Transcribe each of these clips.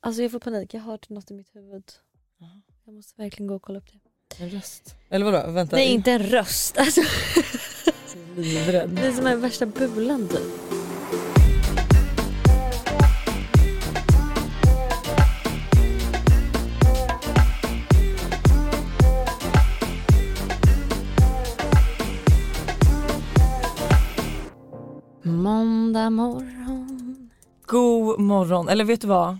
Alltså jag får panik, jag har hört något i mitt huvud. Jag måste verkligen gå och kolla upp det. En röst. Eller vadå? Vänta. Nej inte en röst. Alltså, Livrädd. det är som en värsta bulan typ. Måndag morgon. God morgon. Eller vet du vad?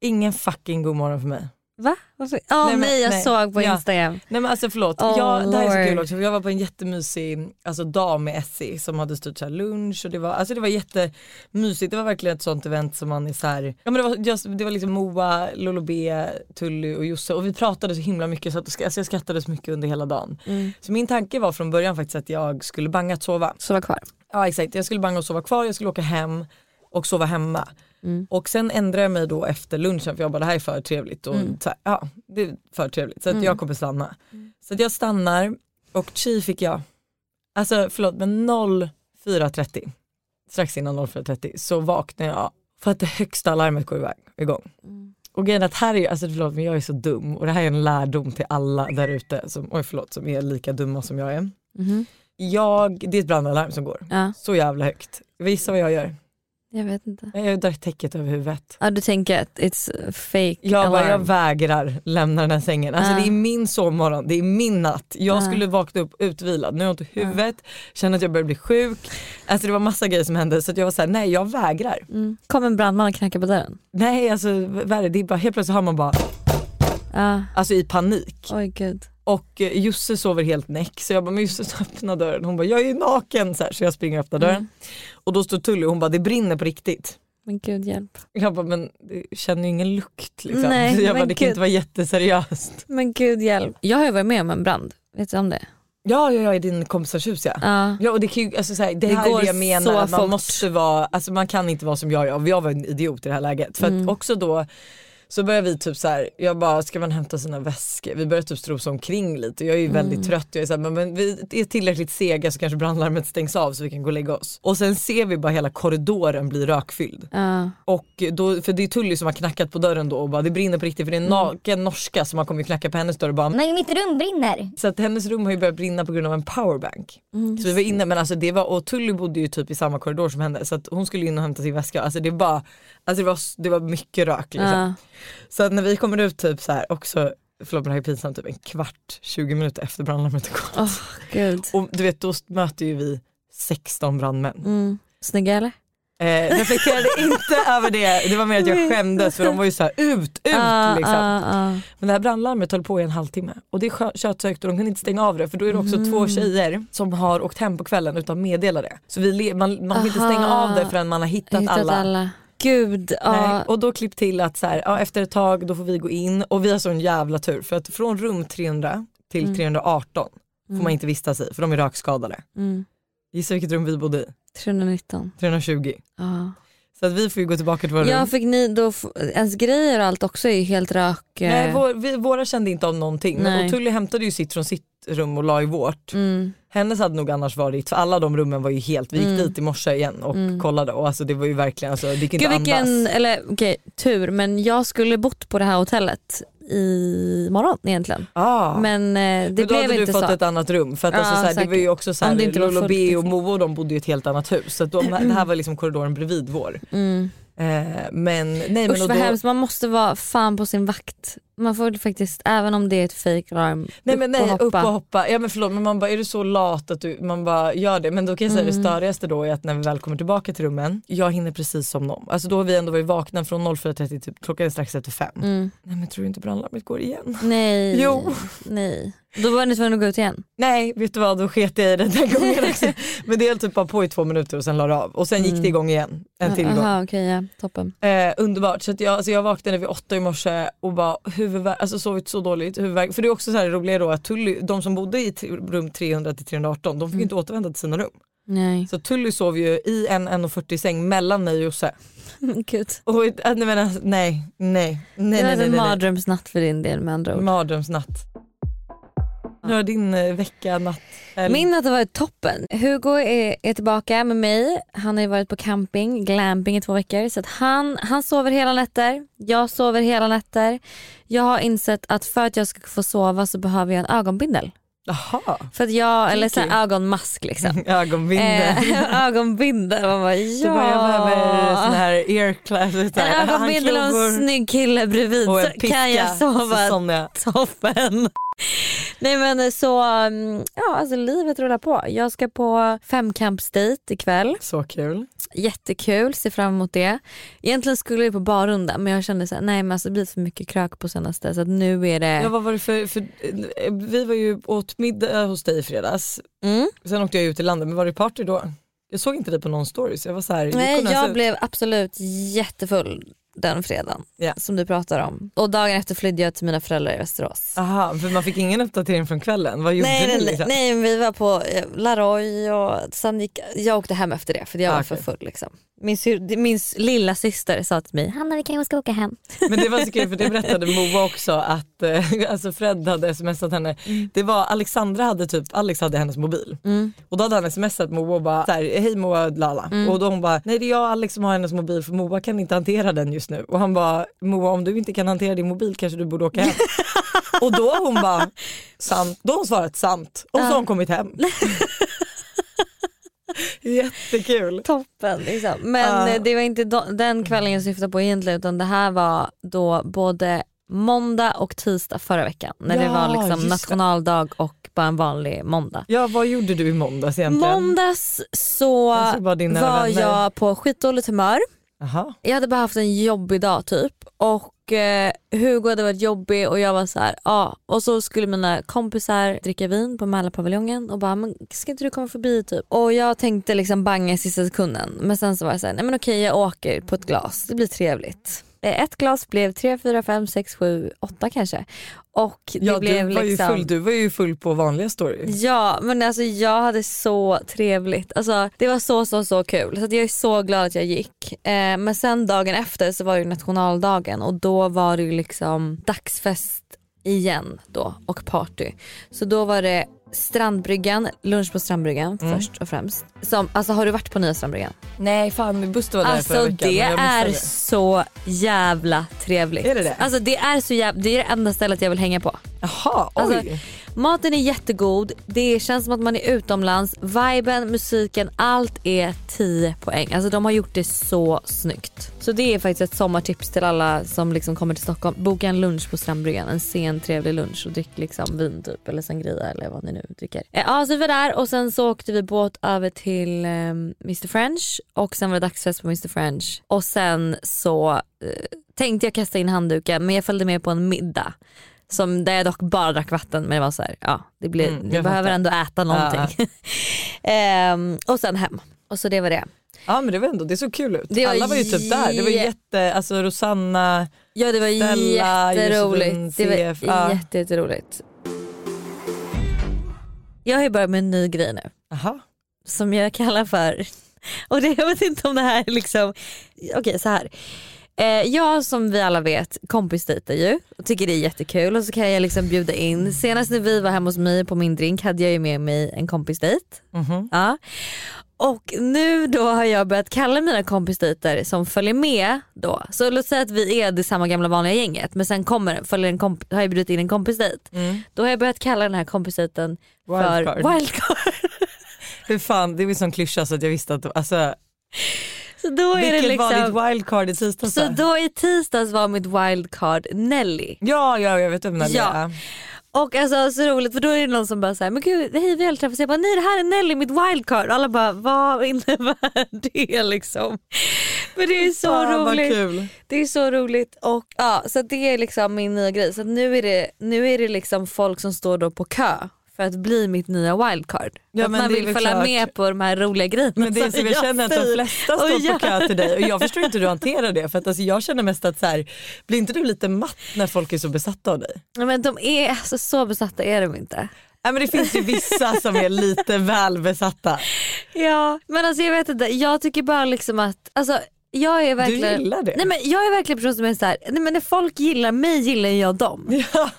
Ingen fucking god morgon för mig. Va? Varför? Ja Nej, nej, jag nej. såg på Ja. Instagram. Nej men alltså förlåt, Oh, jag, det här är så kul också för jag var på en jättemysig alltså, dag med Essie som hade styrt så lunch och det var, alltså, det var jättemysigt. Det var verkligen ett sånt event som man är så här, ja men det var, just, det var liksom Moa, Lolo B, Tully och Josse och vi pratade så himla mycket så att, alltså, jag skrattade så mycket under hela dagen. Mm. Så min tanke var från början faktiskt att jag skulle banga att sova. Sova kvar. Ja exakt, jag skulle banga och sova kvar, jag skulle åka hem och sova hemma. Mm. Och sen ändrade jag mig då efter lunchen för jag bara det här är för trevligt. Och Mm. här, ja, det är för trevligt så att Mm. jag kommer stanna. Så att jag stannar och chi fick jag, alltså förlåt men 04.30, strax innan 04.30 så vaknade jag för att det högsta alarmet går iväg, igång. Mm. Och grejen att här är, alltså förlåt men jag är så dum och det här är en lärdom till alla där ute som, oj förlåt, som är lika dumma som jag är. Mhm. Jag, det är ett brandalarm som går, Ja, så jävla högt. Vissa vad jag gör? Jag vet inte. Jag drar täcket över huvudet. Ja, du tänker att it's fake Jag, bara, jag alarm. vägrar lämna den här sängen. Alltså, Ja. Det är min sovmorgon, det är min natt. Jag Ja. skulle vakna upp utvilad, nu har jag ont i huvudet, känner att jag börjar bli sjuk. Alltså det var massa grejer som hände så jag var såhär, nej jag vägrar. Mm. Kom en brandman och knackade på dörren. Nej alltså värre, det är bara, helt plötsligt hör man bara, alltså i panik. oj gud. Och Josse sover helt näck så jag bara, men Josse öppna dörren. Hon bara, jag är ju naken så, här, så jag springer och öppnar dörren. Mm. Och då står Tully och hon bara, det brinner på riktigt. Men gud hjälp. Jag bara, men jag känner ju ingen lukt liksom. Nej, jag bara, det kan gud. inte vara jätteseriöst. Men gud hjälp. Jag har ju varit med om en brand. Vet du om det? Ja, ja, ja i din kompisars hus ja. Ja. Ja och det, kan ju, alltså, så här, det, Det här är det jag menar, man fort. måste vara, alltså man kan inte vara som jag jag var en idiot i det här läget. För Mm. också då så börjar vi typ så här, jag bara ska man hämta sina väskor? Vi börjar typ strosa omkring lite jag är ju väldigt Mm. trött. Jag är så här, men, men vi är tillräckligt sega så kanske brandlarmet stängs av så vi kan gå och lägga oss. Och sen ser vi bara hela korridoren bli rökfylld. Ja. Och då, för det är Tully som har knackat på dörren då och bara det brinner på riktigt för det är en Mm. naken norska som har kommit knacka på hennes dörr och bara Men mitt rum brinner. så att hennes rum har ju börjat brinna på grund av en powerbank. Mm. Så vi var inne men alltså det var, och Tully bodde ju typ i samma korridor som henne så att hon skulle in och hämta sin väska. Alltså det var, alltså det var, det var mycket rök liksom. Ja. Så att när vi kommer ut typ så här också, förlåt men det här är pinsamt, typ en kvart, 20 minuter efter brandlarmet har gått. Åh gud. Och du vet då möter ju vi 16 brandmän. Mm. Snygga eller? Eh, reflekterade inte över det, det var mer att jag skämdes för de var ju så här ut, ut Ja, liksom. ja, ja. Men det här brandlarmet höll på i en halvtimme och det är köttsökt och de kunde inte stänga av det för då är det också Mm. två tjejer som har åkt hem på kvällen utan att meddela det. Så vi man, man vill inte stänga av det förrän man har hittat, Hittat alla. alla. Gud. Ja. Och då klipp till att så här, ja, efter ett tag då får vi gå in och vi har sån jävla tur för att från rum 300 till Mm. 318 får man inte vistas i för de är rökskadade. Mm. Gissa vilket rum vi bodde i? 319. 320. Ja. Så att vi får ju gå tillbaka till våra Ja rum. fick ni då, ens grejer och allt också är ju helt rök. Nej, eh, vår, vi, våra kände inte av någonting men Nej. och Tully hämtade ju sitt från sitt rum och la i vårt. Mm. Hennes hade nog annars varit, för alla de rummen var ju helt, vi gick Mm. dit i morse igen och Mm. kollade och alltså det var ju verkligen, alltså, det gick inte Gud vilken, andas. eller okej tur men jag skulle bott på det här hotellet i morgon egentligen. Ah. Men eh, det Men då blev hade du fått så. ett annat rum för att Ja, alltså, så här, det var ju också så Om här, det inte var Lolo fullt, B och liksom. Moa och de bodde i ett helt annat hus så de, det här var liksom korridoren bredvid vår. Mm. Eh, men nej men Usch och vad då, hemskt, man måste vara fan på sin vakt. Man får faktiskt, även om det är ett fake alarm, nej men upp nej upp och hoppa. Ja men förlåt men man bara är du så lat att du, man bara gör det. Men då kan jag säga Mm. det störigaste då är att när vi väl kommer tillbaka till rummen, jag hinner precis som dem. Alltså då har vi ändå varit vakna från 04.30 typ, klockan är strax efter fem. Mm. Nej men tror du inte brandlarmet går igen? Nej. Jo. Nej. Då var ni tvungna att gå ut igen. Nej vet du vad då sket jag i det den gången också. Men det höll typ bara på i två minuter och sen la det av och sen gick Mm. det igång igen. En till gång. Aha, okej, ja, toppen. Eh, underbart. Så jag, alltså jag vaknade vid åtta i morse och bara huvudvärk, alltså sovit så dåligt. Huvudvärk. För det är också så här roligt då att Tully, de som bodde i rum 300 till 318 de fick Mm. inte återvända till sina rum. Nej. Så Tully sov ju i en 1,40 säng mellan mig och Josse. Gud. Och, äh, nej, men, alltså, nej, nej, nej, det var en mardrömsnatt för din del med andra ord. Mardrömsnatt. Hur har din eh, vecka, natt, helg? Min natt har varit toppen. Hugo är, är tillbaka med mig. Han har ju varit på camping, glamping i två veckor. Så han, han sover hela nätter, jag sover hela nätter. Jag har insett att för att jag ska få sova så behöver jag en ögonbindel. Jaha, För att jag, eller så ögonmask liksom. ögonbindel. Eh, ögonbindel. Man bara, ja. Du bara, jag behöver sån här ear class. en ögonbindel och en snygg kille bredvid och så kan jag sova Så toppen. Nej men så, mm, ja alltså livet rullar på. Jag ska på femkampsdejt ikväll. Så kul. Jättekul, ser fram emot det. Egentligen skulle vi på barrunda men jag kände så här, nej men alltså det blir för mycket krök på senaste så nu är det... Ja, vad var det för, för, eh, vi var ju åt middag hos dig i fredags. Mm. Sen åkte jag ut till landet men var det party då? Jag såg inte dig på någon story så jag var så här, Nej jag blev absolut jättefull den fredagen Ja. som du pratar om. Och dagen efter flydde jag till mina föräldrar i Västerås. Aha, för man fick ingen uppdatering från kvällen. Vad gjorde Nej, ni liksom? nej vi var på eh, Laroy och sen gick, jag åkte hem efter det för jag Ah, var okej. för full. Liksom. Min, min lilla syster sa till mig, Hanna vi kanske ska åka hem. Men det var så kul för det berättade Moa också att eh, alltså Fred hade smsat henne. Det var Alexandra hade typ, Alex hade hennes mobil. Mm. Och då hade han smsat Moa och bara hej Moa Lala. Mm. Och då hon bara, nej det är jag och Alex som har hennes mobil för Moa kan inte hantera den just nu. Och han bara, Moa om du inte kan hantera din mobil kanske du borde åka hem. och då har hon bara, sant. Då har hon svarat sant. Och så har hon kommit hem. Jättekul. Toppen liksom. Men eh, det var inte den kvällen jag syftade på egentligen utan det här var då både måndag och tisdag förra veckan när det Ja, var liksom just det. nationaldag och bara en vanlig måndag. Ja vad gjorde du i måndags egentligen? Måndags så var vänner. jag på skitdåligt humör. Aha. Jag hade bara haft en jobbig dag typ och eh, Hugo hade varit jobbig och jag var så här, ja. Och så skulle mina kompisar dricka vin på Mälarpaviljongen och bara, men ska inte du komma förbi typ? Och jag tänkte liksom banga i sista sekunden men sen så var jag så här, nej men okej jag åker på ett glas, det blir trevligt. Eh, Ett glas blev tre, fyra, fem, sex, sju, åtta kanske. Och det Ja blev du var, ju liksom... full, du var ju full på vanliga stories. Ja men alltså jag hade så trevligt. Alltså, det var så så så kul. Så jag är så glad att jag gick. Eh, men sen dagen efter så var det ju nationaldagen och då var det ju liksom dagsfest igen då och party. Så då var det Strandbryggan, lunch på Strandbryggan Mm. först och främst. Som, alltså har du varit på nya Strandbryggan? Nej fan Buster var där förra Alltså veckan. det men jag är så jävla trevligt. Är det det? Alltså det är så jävla, det är det enda stället jag vill hänga på. Jaha, oj. Alltså, Maten är jättegod, det känns som att man är utomlands, viben, musiken, allt är 10 poäng. Alltså de har gjort det så snyggt. Så det är faktiskt ett sommartips till alla som liksom kommer till Stockholm. Boka en lunch på Strandbryggan, en sen trevlig lunch och drick liksom vin typ eller sangria eller vad ni nu dricker. Eh, Ja så vi var där och sen så åkte vi båt över till eh, Mr French och sen var det dagsfest på Mr French och sen så eh, tänkte jag kasta in handduken men jag följde med på en middag. Som, där jag dock bara drack vatten men det var så här, ja det blir, Mm, jag behöver fattar. ändå äta någonting. Ehm, och sen hem. Och så det var det. Ja men det var ändå, det såg kul ut. Det Alla var ju typ där. Det var jä- jätte, alltså Rosanna, Ja det var Stella, jätteroligt. Det var ja. jätte, jätteroligt. Jag har ju börjat med en ny grej nu aha. som jag kallar för, och det, jag vet inte om det här är liksom, okej så här. Eh, jag som vi alla vet kompisdejtar ju och tycker det är jättekul och så kan jag liksom bjuda in, senast när vi var hemma hos mig på min drink hade jag ju med mig en kompisdejt. Mhm. Ja. Och nu då har jag börjat kalla mina kompisdejter som följer med då. Så låt säga att vi är det samma gamla vanliga gänget men sen kommer, följer en komp- har jag bjudit in en kompisdejt. Mm. Då har jag börjat kalla den här kompisdejten för Wildcard. Hur fan, det var ju sån klyscha så att jag visste att, alltså, Så då är det vilket var liksom, ditt wildcard i tisdags så då? i tisdags var mitt wildcard Nelly. Ja, ja jag vet vem det Ja. är. Och alltså så roligt för då är det någon som bara säger men gud hej vi träffats. Jag bara nej det här är Nelly mitt wildcard. Och alla bara vad innebär det liksom? Men det är så vad roligt. kul. Det är så roligt och ja så det är liksom min nya grej. Så nu är det, nu är det liksom folk som står då på kö för att bli mitt nya wildcard. Ja, att man vill följa klart. med på de här roliga grejerna. Men det är som jag känner att de flesta Och står jag- på kö till dig och jag förstår inte hur du hanterar det för att alltså, jag känner mest att så här, blir inte du lite matt när folk är så besatta av dig? Ja, Men de är alltså, så besatta är de inte. Nej, men det finns ju vissa som är lite väl besatta. Ja men alltså jag vet inte, jag tycker bara liksom att alltså, jag är verkligen, Du gillar det? Nej, men jag är verkligen en person som är så här, nej, men när folk gillar mig gillar jag dem. Ja.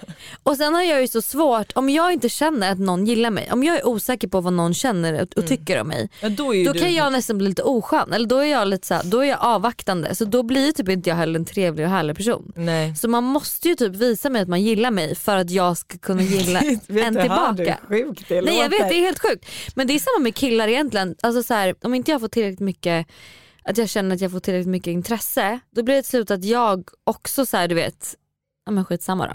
Och sen har jag ju så svårt, om jag inte känner att någon gillar mig, om jag är osäker på vad någon känner och, och tycker om mig. Ja, då Då du... kan jag nästan bli lite oskön eller då är jag lite så här, då är jag avvaktande så då blir typ inte jag heller en trevlig och härlig person. Nej. Så man måste ju typ visa mig att man gillar mig för att jag ska kunna gilla en tillbaka. sjukt det Nej jag vet det är helt sjukt. Men det är samma med killar egentligen. Alltså så här, om inte jag får tillräckligt mycket att jag känner att jag får tillräckligt mycket intresse då blir det till slut att jag också så här, du vet, ja men skitsamma då.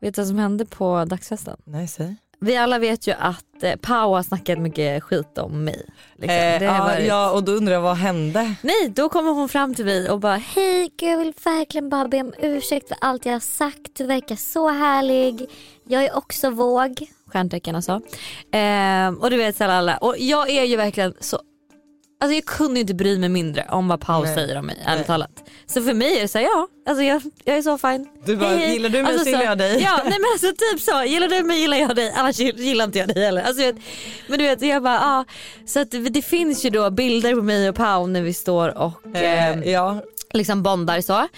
Vet du vad som hände på dagsfesten? Nej, säg. Vi alla vet ju att eh, Pau har snackat mycket skit om mig. Liksom. Eh, Det har ja, varit- ja, och då undrar jag vad hände? Nej, då kommer hon fram till mig och bara Hej, gud, jag vill verkligen bara be om ursäkt för allt jag har sagt. Du verkar så härlig. Jag är också våg. Stjärntecken alltså. Ehm, och du vet så alla. Och jag är ju verkligen så Alltså jag kunde inte bry mig mindre om vad Pau Nej. säger om mig ärligt talat. Så för mig är det så här, ja, alltså jag, jag är så fine. Du bara, gillar du mig alltså, så gillar jag dig. Ja, nej men alltså typ så. Gillar du mig gillar jag dig, annars gillar inte jag dig heller. Alltså, jag, men du vet, jag bara, ja. Så att det, finns ju då bilder på mig och Pau när vi står och Eh, eh, ja. liksom bondar så.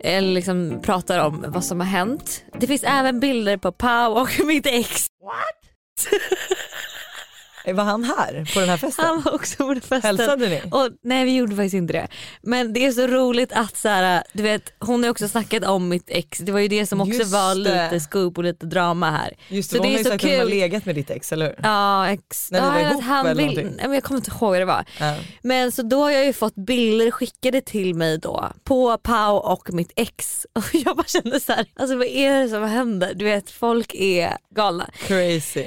Eller liksom pratar om vad som har hänt. Det finns även bilder på Pau och mitt ex. Eh, Var han här på den här festen? Han var också på den festen. Hälsade ni? Och, nej vi gjorde faktiskt inte det. Men det är så roligt att så här, du vet, hon har också snackat om mitt ex. Det var ju det som också Just var det. lite scoop och lite drama här. Just Så det, det hon är har ju så sagt att hon har kul. legat med ditt ex, eller hur? Ja, ex. När ni ja, var att ihop han eller vill, någonting? nej, men Jag kommer inte ihåg vad det var. Ja. Men så då har jag ju fått bilder skickade till mig då på Pau och mitt ex. Och jag bara kände så här, alltså vad är det som händer? Du vet folk är galna. Crazy.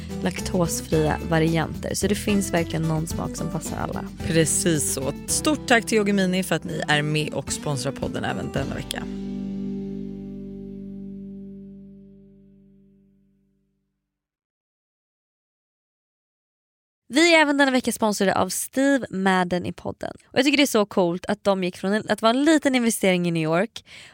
laktosfria varianter. Så det finns verkligen någon smak som passar alla. Precis så. Stort tack till Yoggi Mini för att ni är med och sponsrar podden även denna vecka. Vi är även denna vecka sponsrade av Steve Madden i podden. Och Jag tycker det är så coolt att de gick från att vara en liten investering i New York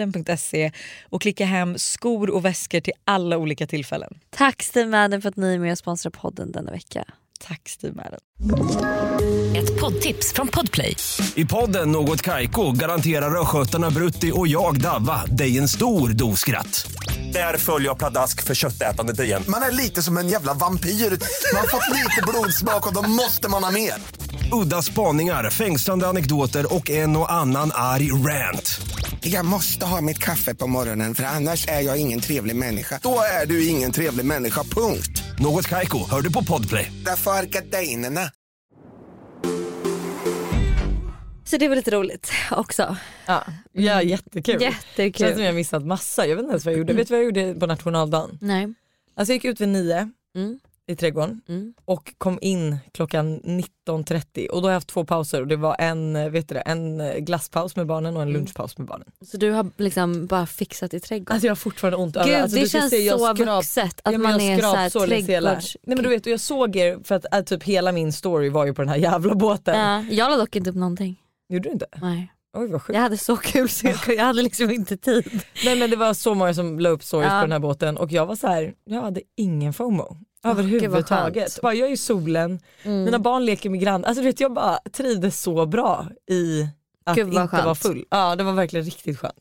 stevemadden.se och klicka hem skor och väskor till alla olika tillfällen. Tack Steve Madden för att ni är med och sponsrar podden denna vecka. Tack Steve Madden. Ett poddtips från Podplay. I podden Något Kaiko garanterar östgötarna Brutti och jag, Davva, dig en stor dos skratt. Där följer jag pladask för köttätandet igen. Man är lite som en jävla vampyr. Man har fått lite blodsmak och då måste man ha mer. Udda spaningar, fängslande anekdoter och en och annan arg rant. Jag måste ha mitt kaffe på morgonen för annars är jag ingen trevlig människa. Då är du ingen trevlig människa, punkt. Något Kaiko, hör du på Podplay. Därför arkadeinerna. Så det var lite roligt också. Ja, ja jättekul. Jättekul. Känns som jag missat massa. Jag vet inte ens vad jag gjorde. Vet du vad jag gjorde på nationaldagen? Nej. Alltså jag gick ut vid nio Mm. I trädgården Mm. och kom in klockan 19.30 och då har jag haft två pauser och det var en, vet du det, en glasspaus med barnen och en Mm. lunchpaus med barnen. Så du har liksom bara fixat i trädgården? Alltså jag har fortfarande ont Gud överallt. Alltså, det känns se, så skrap- vuxet att Ja, man är såhär längs hela- trädgårds... Nej men du vet och jag såg er för att äh, typ hela min story var ju på den här jävla båten. Ja, jag la dock inte upp någonting. Gjorde du inte? Nej. Oj vad sjukt. Jag hade så kul så jag, jag hade liksom inte tid. Nej men det var så många som la upp stories Ja. på den här båten och jag var så här, jag hade ingen FOMO. Överhuvudtaget. bara, jag är i solen, Mm. mina barn leker med grann. Alltså du vet jag bara trivdes så bra i att Gud, inte skönt. vara full. Ja det var verkligen riktigt skönt.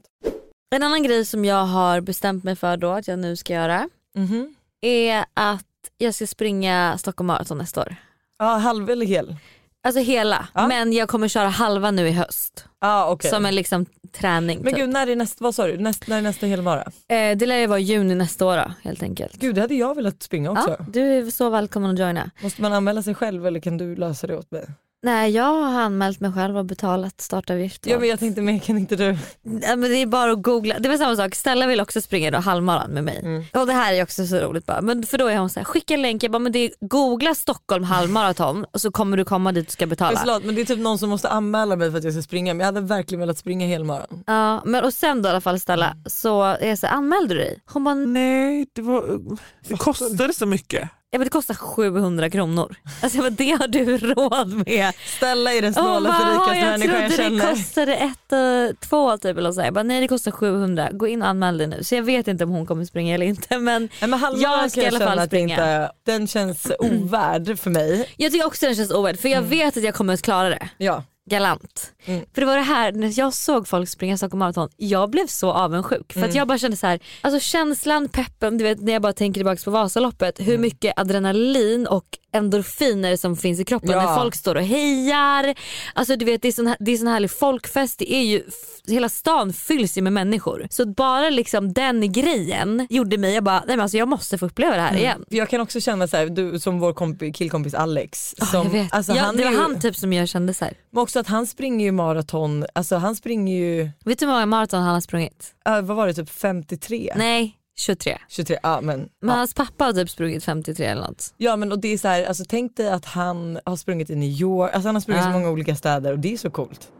En annan grej som jag har bestämt mig för då att jag nu ska göra Mhm. är att jag ska springa Stockholm Marathon nästa år. Ja halv eller hel? Alltså hela, Ja. men jag kommer köra halva nu i höst. Ja okej. Som en liksom träning. Men typ. gud när är nästa, vad sa du, näst, när är nästa helmara? eh, det lär ju vara juni nästa år då, helt enkelt. Gud det hade jag velat springa också. Ja, du är så välkommen att joina. Måste man anmäla sig själv eller kan du lösa det åt mig? Nej jag har anmält mig själv och betalat startavgift. Jag tänkte men kan inte du? Ja, men det är bara att googla. Det var samma sak, Stella vill också springa då halvmaran med mig. Mm. Och det här är också så roligt bara. Men för då är hon så här, skicka en länk, jag bara, men det är, googla Stockholm halvmaraton och så kommer du komma dit och ska betala. Förlåt men det är typ någon som måste anmäla mig för att jag ska springa men jag hade verkligen velat springa helmaran. Ja, men och sen då i alla fall Stella, så är jag så här, anmälde du dig? Hon bara, Nej, det, var, det kostade så mycket. Ja, men det kostar 700 kronor. Alltså jag bara, det har du råd med. Stella är den snålaste bara, rikaste jag människan jag trodde det känner. kostade ett och två typ eller så. Jag bara, nej det kostar 700, gå in och anmäl dig nu. Så jag vet inte om hon kommer springa eller inte men Nej, men Jag ska i alla fall springa. Inte, den känns ovärd för mig. jag tycker också den känns ovärd för jag vet att jag kommer att klara det. Ja. Galant. Mm. För det var det här, när jag såg folk springa Stockholm Marathon, jag blev så avundsjuk. För att jag bara kände så här, alltså känslan, peppen, du vet när jag bara tänker tillbaka på Vasaloppet, hur mycket adrenalin och endorfiner som finns i kroppen Ja. när folk står och hejar. Alltså du vet det är sån, här- det är sån härlig folkfest, det är ju, hela stan fylls ju med människor. Så bara liksom den grejen gjorde mig, jag bara, nej men alltså jag måste få uppleva det här igen. Jag kan också känna så här, du som vår kompi, killkompis Alex. Som, jag vet. Alltså, ja, han det var ju, han typ som jag kände så här. Men också att han springer ju maraton, alltså han springer ju, vet du hur många maraton han har sprungit? äh, vad var det, typ 53? Nej, 23. 23, ja men. Men ja. hans pappa har typ sprungit 53 eller något. Ja men och det är så här, alltså tänk dig att han har sprungit i New York, alltså han har sprungit i Ja. så många olika städer och det är så coolt.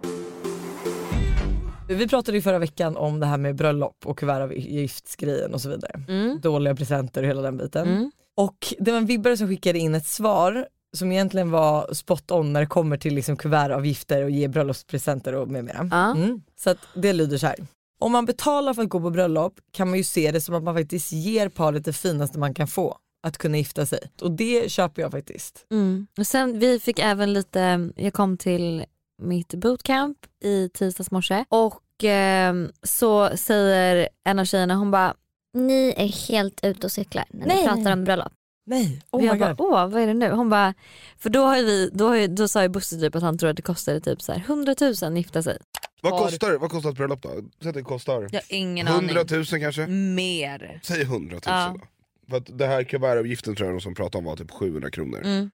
Vi pratade ju förra veckan om det här med bröllop och kuvertavgiftsgrejen och så vidare. Mm. Dåliga presenter och hela den biten. Mm. Och det var en vibbare som skickade in ett svar som egentligen var spot on när det kommer till liksom kuvertavgifter och ge bröllopspresenter och med mera. Ja. Mm. Så att det lyder så här. Om man betalar för att gå på bröllop kan man ju se det som att man faktiskt ger paret det finaste man kan få, att kunna gifta sig. Och det köper jag faktiskt. Mm. Och sen vi fick även lite, jag kom till mitt bootcamp i tisdags morse och eh, så säger en av tjejerna, hon bara Ni är helt ute och cyklar när Nej, ni pratar nej. om bröllop. Nej, oh my jag bara god. åh vad är det nu? Hon bara, för då, har ju vi, då, har ju, då sa ju Bosse typ att han trodde att det kostade typ så här 100 000 att gifta sig. Vad Har- kostar, vad kostar ett bröllop då? Säg att det kostar Jag har ingen 100 000 kanske? Mer. Säg 100 000 Ja. då. För att det här kuvertavgiften tror jag de som pratade om var typ 700 kronor. Mm.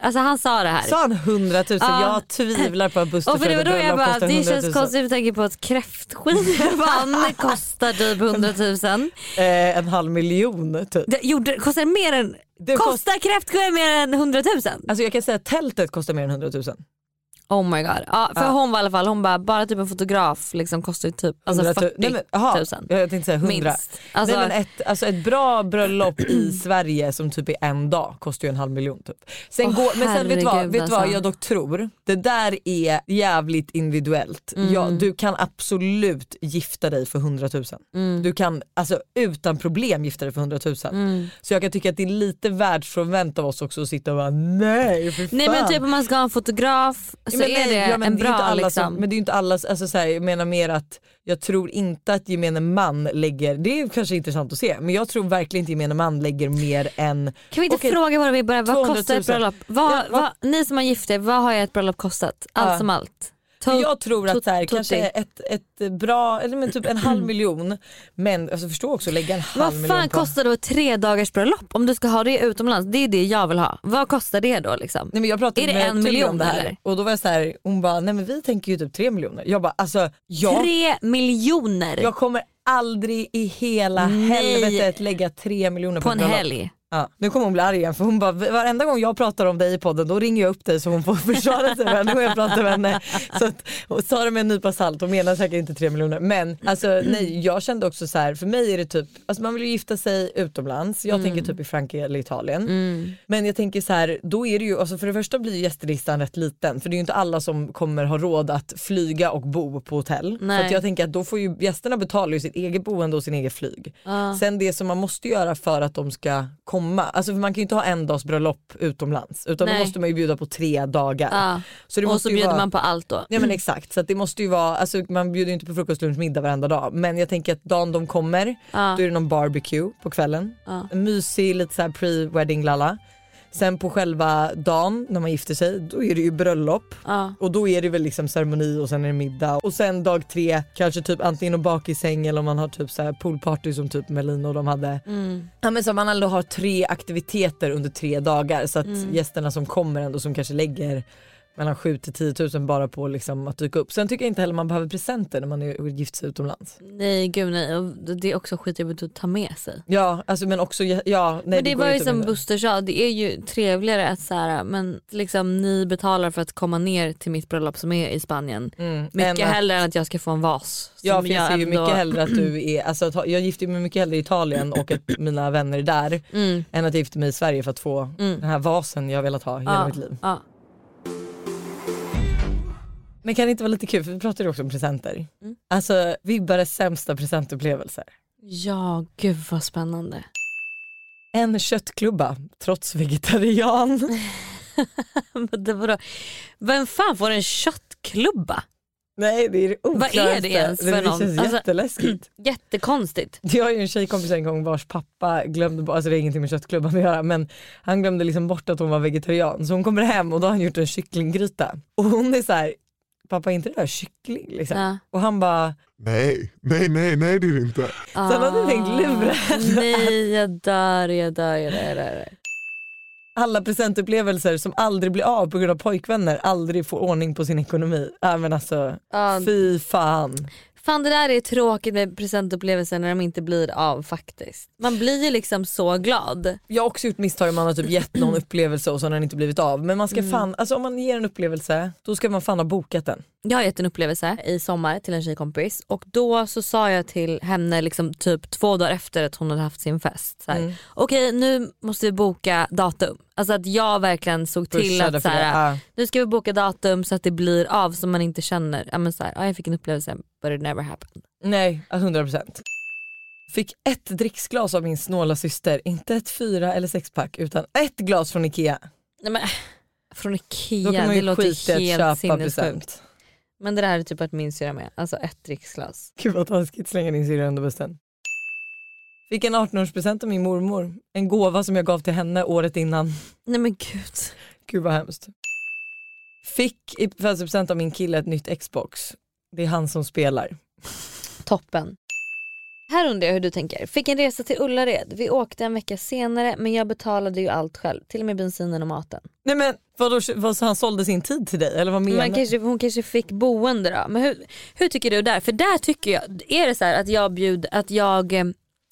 Alltså han sa det här. Sa han 100 000? Ja. Jag tvivlar på att Buster Och för det var då jag bara, kostar det 100 000. känns konstigt med tanke på att kräftskivan kostar typ 100 000. Eh, en halv miljon typ. Det gjorde, kostar det mer än, Det kost- kostar kräftskivan mer än 100 000? Alltså jag kan säga att tältet kostar mer än 100 000. Oh my god. Ja, för Ja. hon var i alla fall, hon bara, bara typ en fotograf liksom kostar ju typ alltså 100 000. 40 Nej, men, aha, 000. Jag tänkte säga 100. Minst. Alltså, Nej, men ett, alltså ett bra bröllop i Sverige som typ är en dag kostar ju en halv miljon typ. Sen Åh, går, men sen vet du vad, vet du vad alltså. jag dock tror? Det där är jävligt individuellt. Mm. Ja, du kan absolut gifta dig för 100 000. mm, Du kan alltså, utan problem gifta dig för 100 000. mm. Så jag kan tycka att det är lite världsfrånvänt av oss också att sitta och bara nej för Nej men fan." typ om man ska ha en fotograf så men är nej, det ja, en det bra alla liksom. som, Men det är ju inte alla, alltså, så här, jag menar mer att jag tror inte att gemene man lägger, det är kanske intressant att se, men jag tror verkligen inte gemene man lägger mer än Kan vi inte Okej. fråga våra vibbare, vad 200 000. kostar ett bröllop? Vad, Ja, vad- vad, ni som har gift er, vad har ett bröllop kostat? Allt Ja. som allt. För jag tror att så här, kanske ett, ett bra, eller men typ en halv miljon, men alltså förstå också lägga en halv Vad miljon fan på kostar då tre dagars bröllop om du ska ha det utomlands? Det är det jag vill ha. Vad kostar det då liksom? Nej, men jag pratade Är det en miljon, om det här eller? och då var jag så här, hon bara nej men vi tänker ju typ tre miljoner. Jag bara alltså jag, Tre miljoner jag kommer aldrig i hela Nej. helvetet lägga tre miljoner på, på en bröllop. helg. Ja, nu kommer hon bli arg igen för hon bara varenda gång jag pratar om dig i podden då ringer jag upp dig så hon får försvara sig varenda gång jag pratar med henne. Så att, och ta det med en nypa salt, hon menar säkert inte tre miljoner. Men alltså nej jag kände också så här, för mig är det typ, alltså man vill ju gifta sig utomlands, jag tänker typ i Frankrike eller Italien. Men jag tänker så här, då är det ju, alltså för det första blir gästlistan rätt liten för det är ju inte alla som kommer ha råd att flyga och bo på hotell. Nej. Så att jag tänker att då får ju gästerna betala ju sitt eget boende och sin egen flyg. Sen det som man måste göra för att de ska komma, alltså för man kan ju inte ha en dags bröllop utomlands utan Nej. då måste man ju bjuda på tre dagar. Ja. Så det och måste så ju bjuder vara... man på allt då. Ja men exakt, så det måste ju vara, alltså man bjuder ju inte på frukost, lunch, middag varenda dag men jag tänker att dagen de kommer Ja. då är det någon barbecue på kvällen. Ja. En mysig lite så pre-wedding lalla. Sen på själva dagen när man gifter sig då är det ju bröllop Ja. och då är det väl liksom ceremoni och sen är det middag och sen dag tre kanske typ antingen att baka i säng eller om man har typ så här poolparty som typ Melin och de hade. Mm. Ja men så man ändå har tre aktiviteter under tre dagar så att gästerna som kommer ändå som kanske lägger mellan 7 till 10 000 bara på liksom att dyka upp. Sen tycker jag inte heller man behöver presenter när man är gift sig utomlands. Nej gud nej och det är också skitjobbigt att ta med sig. Ja alltså men också ja nej, men det, går var ju som. Buster sa, det är ju trevligare att så här, men liksom ni betalar för att komma ner till mitt bröllop som är i Spanien. Mm, Mycket än att- hellre än att jag ska få en vas. Ja för jag ser ju ändå- mycket hellre att du är, alltså jag gifter mig mycket hellre i Italien och att mina vänner är där Mm. än att jag gifter mig i Sverige för att få Mm. den här vasen jag har velat ha hela Ja, mitt liv. ja. Men kan det inte vara lite kul för vi pratade ju också om presenter. Mm. Alltså Vibbares sämsta presentupplevelser. ja gud vad spännande. En köttklubba trots vegetarian. Det var då, vem fan får en köttklubba? Nej det är det Vad är det oklaraste. ens för det någon? känns Alltså- jätteläskigt. Jättekonstigt. Jag har ju en tjejkompis en gång vars pappa glömde bort, alltså det har ingenting med köttklubban att göra men han glömde liksom bort att hon var vegetarian så hon kommer hem och då har han gjort en kycklinggryta och hon är så här, pappa är inte det där kyckling liksom? Ja. Och han bara, Nej, nej, nej, nej det är det inte. Så han hade tänkt lura henne. Nej jag dör, jag dör, jag dör. Jag dör. alla presentupplevelser som aldrig blir av på grund av pojkvänner aldrig får ordning på sin ekonomi. Äh, men alltså Ja, fy fan. Fan det där är tråkigt med presentupplevelser när de inte blir av faktiskt. Man blir ju liksom så glad. Jag har också gjort misstag man har typ gett någon upplevelse och så har den inte blivit av. Men man ska Mm. fan, alltså om man ger en upplevelse då ska man fan ha bokat den. Jag har gett en upplevelse i sommar till en tjejkompis och då så sa jag till henne liksom typ två dagar efter att hon hade haft sin fest. Så här, Mm. Okej nu måste vi boka datum. Alltså att jag verkligen såg till Pushade att för så här, det. Ja. nu ska vi boka datum så att det blir av så man inte känner, ja men så här, ja, jag fick en upplevelse but it never happened. Nej, 100%. Fick ett dricksglas av min snåla syster, inte ett fyra eller sexpack utan ett glas från Ikea. Nej, men, från Då Ikea, det låter helt sinnessjukt. Men det där är typ att min syrra med, alltså ett dricksglas. Gud vad taskigt, slänga din syrra under bussen. Fick en 18-årspresent av min mormor. En gåva som jag gav till henne året innan. Nej men gud. Gud vad hemskt. Fick i födelsedagspresent av min kille ett nytt Xbox. Det är han som spelar. Toppen. Här undrar jag hur du tänker. Fick en resa till Ullared. Vi åkte en vecka senare men jag betalade ju allt själv. Till och med bensinen och maten. Nej men vadå, vad, så han sålde sin tid till dig eller vad menar Men kanske, hon kanske fick boende då. Men hur, hur tycker du där? För där tycker jag, är det så här att jag bjuder, att jag, eh,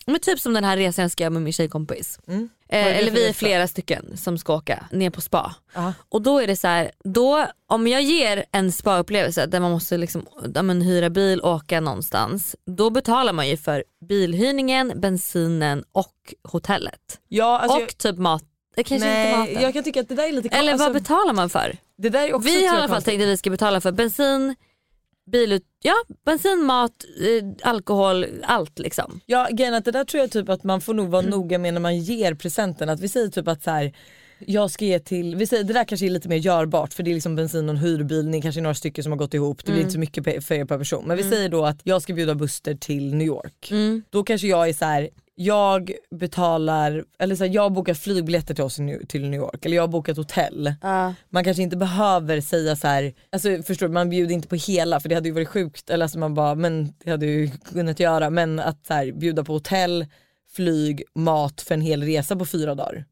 men typ som den här resan jag ska göra med min tjejkompis. Mm. Eh, eller vi är flera stycken som ska åka ner på spa. Ja. Och då är det så här, då, om jag ger en spa-upplevelse där man måste liksom, ja, men, hyra bil och åka någonstans. Då betalar man ju för bilhyrningen, bensinen och hotellet. Ja, alltså och jag, typ mat, eh, kanske inte nej, jag kan tycka att det där är lite Eller alltså, vad betalar man för? Vi har i alla fall tänkt att vi ska betala för bensin, bil, ja, bensin, mat, eh, alkohol, allt liksom. Ja grejen att det där tror jag typ att man får nog Mm. vara noga med när man ger presenten. Att vi säger typ att så här, jag ska ge till, vi säger det där kanske är lite mer görbart för det är liksom bensin och en hyrbil, ni kanske är några stycken som har gått ihop, det blir Mm. inte så mycket för er per person. Men vi säger då att jag ska bjuda Buster till New York. Mm. Då kanske jag är så här. Jag betalar, eller så här, jag bokar flygbiljetter till oss i till New York eller jag har bokat hotell. Man kanske inte behöver säga så här, alltså förstår du, man bjuder inte på hela för det hade ju varit sjukt, eller alltså man bara, men det hade ju kunnat göra, men att så här, bjuda på hotell, flyg, mat för en hel resa på fyra dagar.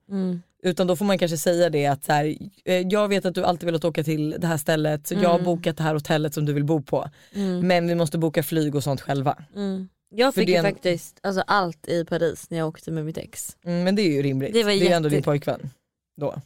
Utan då får man kanske säga det att så här, eh, jag vet att du alltid velat åka till det här stället så jag har bokat det här hotellet som du vill bo på. Men vi måste boka flyg och sånt själva. Jag fick det ju är en- faktiskt alltså, allt i Paris när jag åkte med mitt ex. Mm, men det är ju rimligt. Det var är ändå jätte- din pojkvän. Då.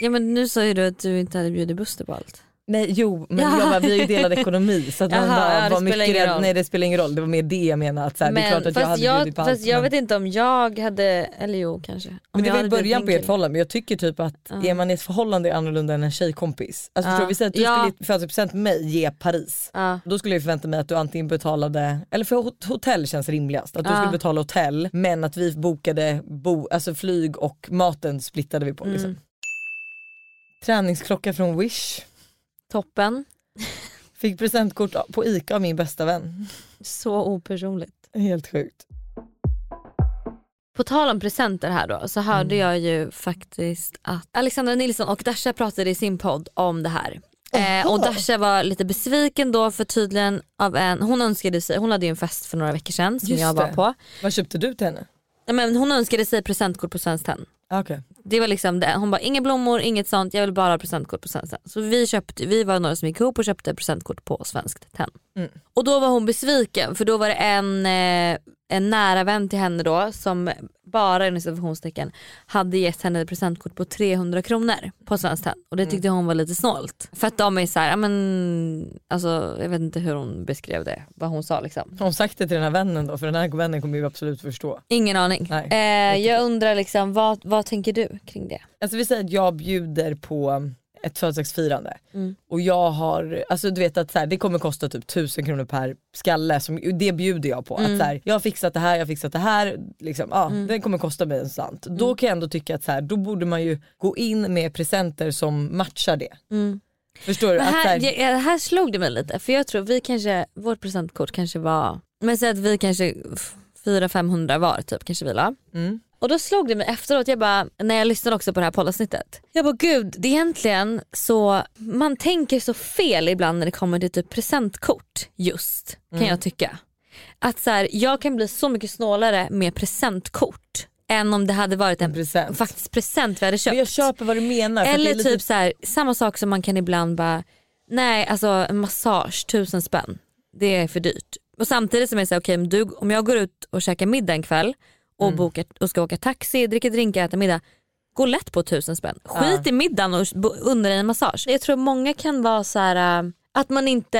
Ja men nu sa ju du att du inte hade bjudit Buster på allt. Nej jo men Ja. jag bara, vi har ju delad ekonomi så att man bara, ja, var mycket rädd. Nej det spelar ingen roll, det var mer det jag menar. Att, så här, det är klart att jag hade jag, bjudit på fast allt. jag men... vet inte om jag hade, eller jo kanske. Men det var i början på ert förhållande men jag tycker typ att Ja. är man i ett förhållande är annorlunda än en tjejkompis. Alltså förstår du, vi säger att du Ja. skulle födelsedagspresent med mig ge Paris. Ja. Då skulle jag förvänta mig att du antingen betalade, eller för hot- hotell känns rimligast, att du skulle betala hotell men att vi bokade bo, alltså flyg och maten splittade vi på. Liksom. Mm. Träningsklocka från Wish. Toppen. Fick presentkort på ICA av min bästa vän. Så opersonligt. Helt sjukt. På tal om presenter här då så hörde Mm. jag ju faktiskt att Alexandra Nilsson och Dasha pratade i sin podd om det här. Eh, och Dasha var lite besviken då för tydligen av en, hon önskade sig, hon hade ju en fest för några veckor sedan som Just jag var det. på. Vad köpte du till henne? Men hon önskade sig presentkort på Svenskt Tenn. Okay. Det var liksom det. Hon bara inga blommor, inget sånt, jag vill bara ha presentkort på Svenskt Tenn. Så vi, köpte, vi var några som gick ihop och köpte presentkort på Svenskt Tenn. Mm. Och då var hon besviken för då var det en, eh, en nära vän till henne då som bara inom citationstecken hade gett henne ett presentkort på 300 kronor på Svenskt Tenn. Och det tyckte hon var lite snålt. För att de är såhär, ja men alltså jag vet inte hur hon beskrev det, vad hon sa liksom. Har hon sagt det till den här vännen då? För den här vännen kommer ju absolut förstå. Ingen aning. Nej, eh, jag undrar liksom vad, vad tänker du kring det? Alltså vi säger att jag bjuder på ett födelsedagsfirande Mm. och jag har, alltså du vet att så här, det kommer kosta typ 1000 kronor per skalle, som, det bjuder jag på. Mm. Att så här, jag har fixat det här, jag har fixat det här, liksom, ja, det kommer kosta mig en slant. Mm. Då kan jag ändå tycka att så här, då borde man ju gå in med presenter som matchar det. Förstår du? Mm. Men att, så här, här, här slog det mig lite för jag tror vi kanske, vårt presentkort kanske var, men säg att vi kanske 400-500 var typ kanske vi la. Mm. Och då slog det mig efteråt, jag bara, när jag lyssnade också på det här poddavsnittet. Jag bara gud, det är egentligen så, man tänker så fel ibland när det kommer till typ presentkort just kan Mm. jag tycka. Att så här, jag kan bli så mycket snålare med presentkort än om det hade varit en present. faktiskt present vi hade köpt. Men jag köper vad du menar. Eller lite- typ så här, samma sak som man kan ibland bara, nej alltså en massage, tusen spänn. Det är för dyrt. Och samtidigt som jag säger, okej du, om jag går ut och käkar middag en kväll och, Mm. bokar, och ska åka taxi, dricka drinkar, äta middag. Gå lätt på tusen spänn. Skit i middagen och unna dig en massage. Jag tror många kan vara så här äh, att man inte...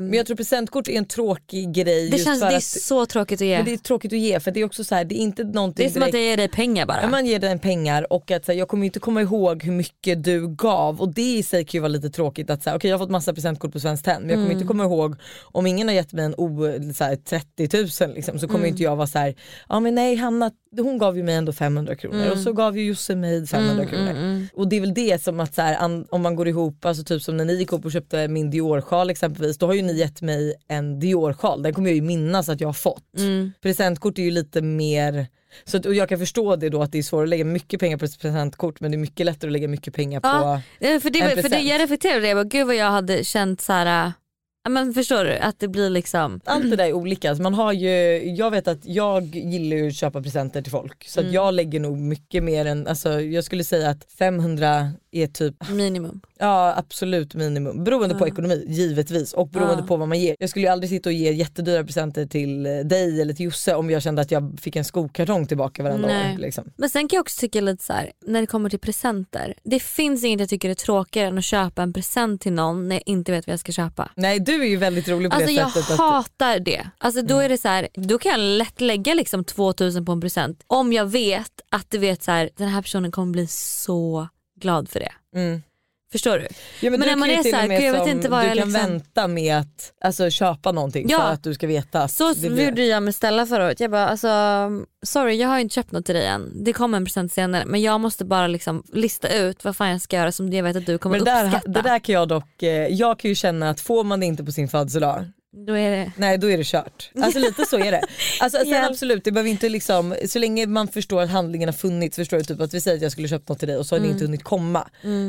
Men jag tror presentkort är en tråkig grej det känns det är att, så tråkigt att ge. men Det det är, är tråkigt att ge för det är också så här, det är inte någonting som att jag ger dig pengar bara. Ja, man ger den pengar och att så här, jag kommer inte komma ihåg hur mycket du gav och det i sig kan ju vara lite tråkigt att säga okej jag har fått massa presentkort på Svenskt Tenn men jag kommer Mm. inte komma ihåg om ingen har gett mig en o, så här, 30 000 liksom, så kommer Mm. inte jag vara så här ja men nej Hanna hon gav ju mig ändå 500 kronor Mm. och så gav ju Josse mig 500 kronor. Och det är väl det som att så här, om man går ihop, alltså typ som när ni gick upp och köpte min Dior-sjal exempelvis, då har ju ni gett mig en Dior-sjal, den kommer jag ju minnas att jag har fått. Mm. Presentkort är ju lite mer, så att, och jag kan förstå det då att det är svårt att lägga mycket pengar på ett presentkort men det är mycket lättare att lägga mycket pengar på Ja. För det, en var- för det, present. jag reflekterade det, jag bara, gud vad jag hade känt så här. Men förstår du? Att det blir liksom... allt det där är olika. Alltså man har ju, jag vet att jag gillar ju att köpa presenter till folk så Mm. jag lägger nog mycket mer än, alltså jag skulle säga att 500 är typ Minimum. Ja absolut minimum. Beroende på ekonomi givetvis och beroende Ja. på vad man ger. Jag skulle ju aldrig sitta och ge jättedyra presenter till eh, dig eller till Josse om jag kände att jag fick en skokartong tillbaka varenda Nej. år. Liksom. Men sen kan jag också tycka lite så här, när det kommer till presenter. Det finns inget jag tycker är tråkigare än att köpa en present till någon när jag inte vet vad jag ska köpa. Nej du är ju väldigt rolig på Alltså det jag sättet. Att, Mm. hatar det. Alltså då är det så här, då kan jag lätt lägga liksom 2000 på en present om jag vet att du vet så här, den här personen kommer bli så glad för det. mm. Förstår du? ja, men du när man kan är till så och här, med gud, jag vet inte vad du jag kan liksom- vänta med att alltså, köpa någonting Ja. för att du ska veta Så det gjorde jag med Stella förra året. Jag bara alltså, sorry jag har inte köpt något till dig än. Det kommer en present senare men jag måste bara liksom lista ut vad fan jag ska göra som jag vet att du kommer Men det där, uppskatta. det där kan jag dock, eh, jag kan ju känna att får man det inte på sin födelsedag Då är det... Nej då är det kört. Alltså lite så är det. Alltså, sen absolut, det behöver inte liksom, så länge man förstår att handlingen har funnits, förstår du typ att vi säger att jag skulle köpt något till dig och så har Mm. det inte hunnit komma.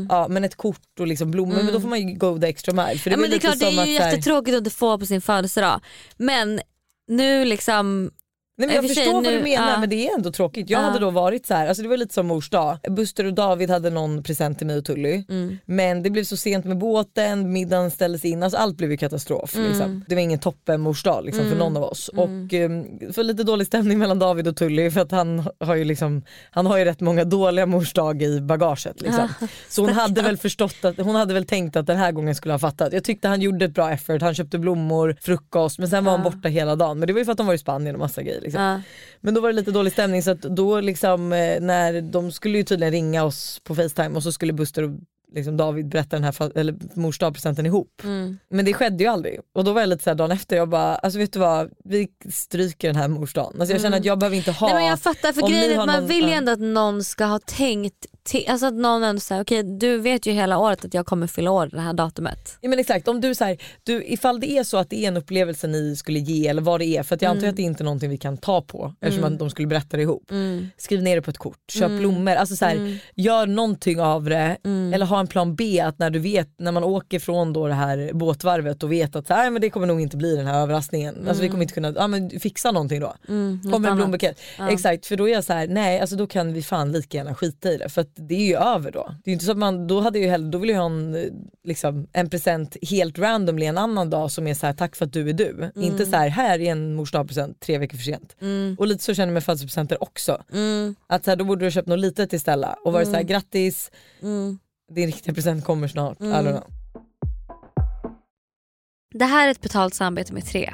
Ja, men ett kort och liksom blommor, men då får man ju go the extra mile. För det, ja, men det är klart det är ju att, jättetråkigt att inte få på sin födelsedag. Men nu liksom, Nej, men I jag förstår vad du menar ja. men det är ändå tråkigt. Jag Ja. hade då varit så här, alltså det var lite som mors dag. Buster och David hade någon present till mig och Tully. Mm. Men det blev så sent med båten, middagen ställdes in, alltså allt blev ju katastrof. Mm. Liksom. Det var ingen toppen mors dag liksom, för någon av oss. Och um, för lite dålig stämning mellan David och Tully för att han har ju, liksom, han har ju rätt många dåliga mors dag i bagaget. Liksom. Så hon hade väl förstått att, hon hade väl tänkt att den här gången skulle han fattat. Jag tyckte han gjorde ett bra effort, han köpte blommor, frukost men sen var han borta hela dagen. Men det var ju för att de var i Spanien och massa grejer. Liksom. ja. Men då var det lite dålig stämning så att då liksom eh, när de skulle ju tydligen ringa oss på Facetime och så skulle Buster och liksom David berätta den här eller mors dagpresenten ihop. Mm. Men det skedde ju aldrig och då var jag lite såhär dagen efter jag bara alltså vet du vad vi stryker den här mors dagen. Alltså jag känner att jag behöver inte ha Nej, men jag fattar för grejen är att man någon- vill ju ändå att någon ska ha tänkt till, alltså att någon ändå säger okej du vet ju hela året att jag kommer fylla år det här datumet. Ja, men exakt, om du, så här, du, ifall det är så att det är en upplevelse ni skulle ge eller vad det är för att jag antar Mm. att det inte är någonting vi kan ta på eftersom att de skulle berätta det ihop. Skriv ner det på ett kort, köp Mm. blommor, alltså så här, gör någonting av det eller ha en plan B att när du vet när man åker från då det här båtvarvet och vet att så här, men det kommer nog inte bli den här överraskningen. Alltså vi kommer inte kunna, ja men fixa någonting då. Mm, Kommer en blombukett. Exakt för då är jag så här, nej alltså då kan vi fan lika gärna skita i det för att det är ju över då. Det är inte så att man, då hade jag ju hellre, då vill jag ha en, liksom, en present helt randomly en annan dag som är så här tack för att du är du. Mm. Inte så här, här är en mors dagpresent tre veckor för sent. Och lite så känner jag med födelsedagspresenter också. Mm. Att så här, då borde du ha köpt något litet Stella och varit så här grattis, din riktiga present kommer snart. I don't know. Det här är ett betalt samarbete med tre.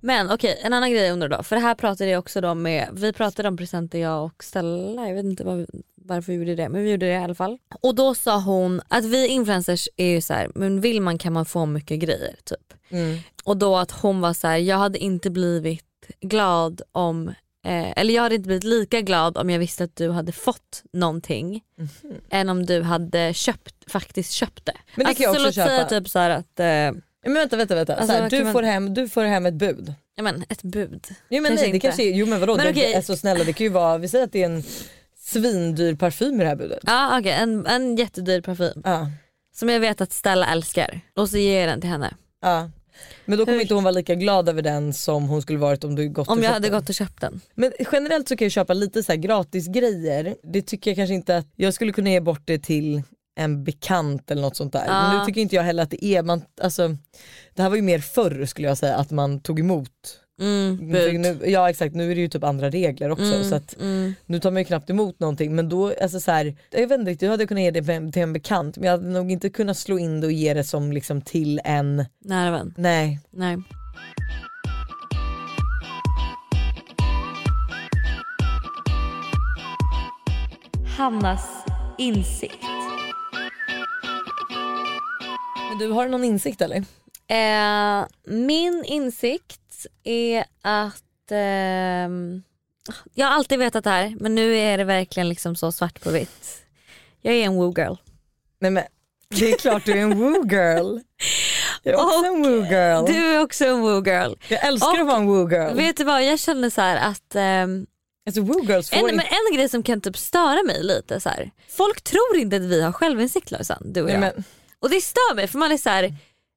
Men okej en annan grej jag undrar då, för det här pratade jag också då med, vi pratade om presenter jag och Stella, jag vet inte var, varför vi gjorde det men vi gjorde det i alla fall. Och då sa hon att vi influencers är ju så här, men vill man kan man få mycket grejer typ. Och då att hon var så här, jag hade inte blivit glad om Eh, eller jag hade inte blivit lika glad om jag visste att du hade fått någonting än om du hade köpt, faktiskt köpt det. Men det kan jag så också låt säga köpa. typ så att, eh, Men vänta vänta vänta, Alltså, så här, vad du, man- får hem, du får hem ett bud. ja, men, ett bud. Jo men Kanske nej det inte. kanske är, jo men vadå, Men det, okej. alltså, snälla det kan ju vara, vi säger att det är en svindyr parfym i det här budet. Ja okej, en, en jättedyr parfym Ja. som jag vet att Stella älskar och så ger jag den till henne. Ja. Men då kommer Hur- inte hon vara lika glad över den som hon skulle varit om du gått Om jag hade den. gått och köpt den. Men generellt så kan jag köpa lite så gratis grejer. Det tycker jag kanske inte att, jag skulle kunna ge bort det till en bekant eller något sånt där. Men Ja. nu tycker inte jag heller att det är, man, alltså, det här var ju mer förr skulle jag säga att man tog emot Mm, nu, ja exakt, nu är det ju typ andra regler också Mm, så att mm. nu tar man ju knappt emot någonting men då, alltså så här, jag vet inte riktigt, jag hade kunnat ge det till- till en bekant men jag hade nog inte kunnat slå in det och ge det som liksom till en, Nära vän. nej. Nej. Hannas insikt. Du har du någon insikt eller? Eh, min insikt är att ehm, jag har alltid vetat det här men nu är det verkligen liksom så svart på vitt. Jag är en woo girl. Nej men det är klart du är en woo girl. Jag är också Och en woo girl. Du är också en woo girl. jag älskar och- att vara en woo girl. Vet du vad jag känner så här att ehm, Alltså woo girls en, men en grej som kan typ störa mig lite så här. Folk tror inte att vi har självinsikt Lojsan, du och Nej, jag. men, och det stör mig för man är så här.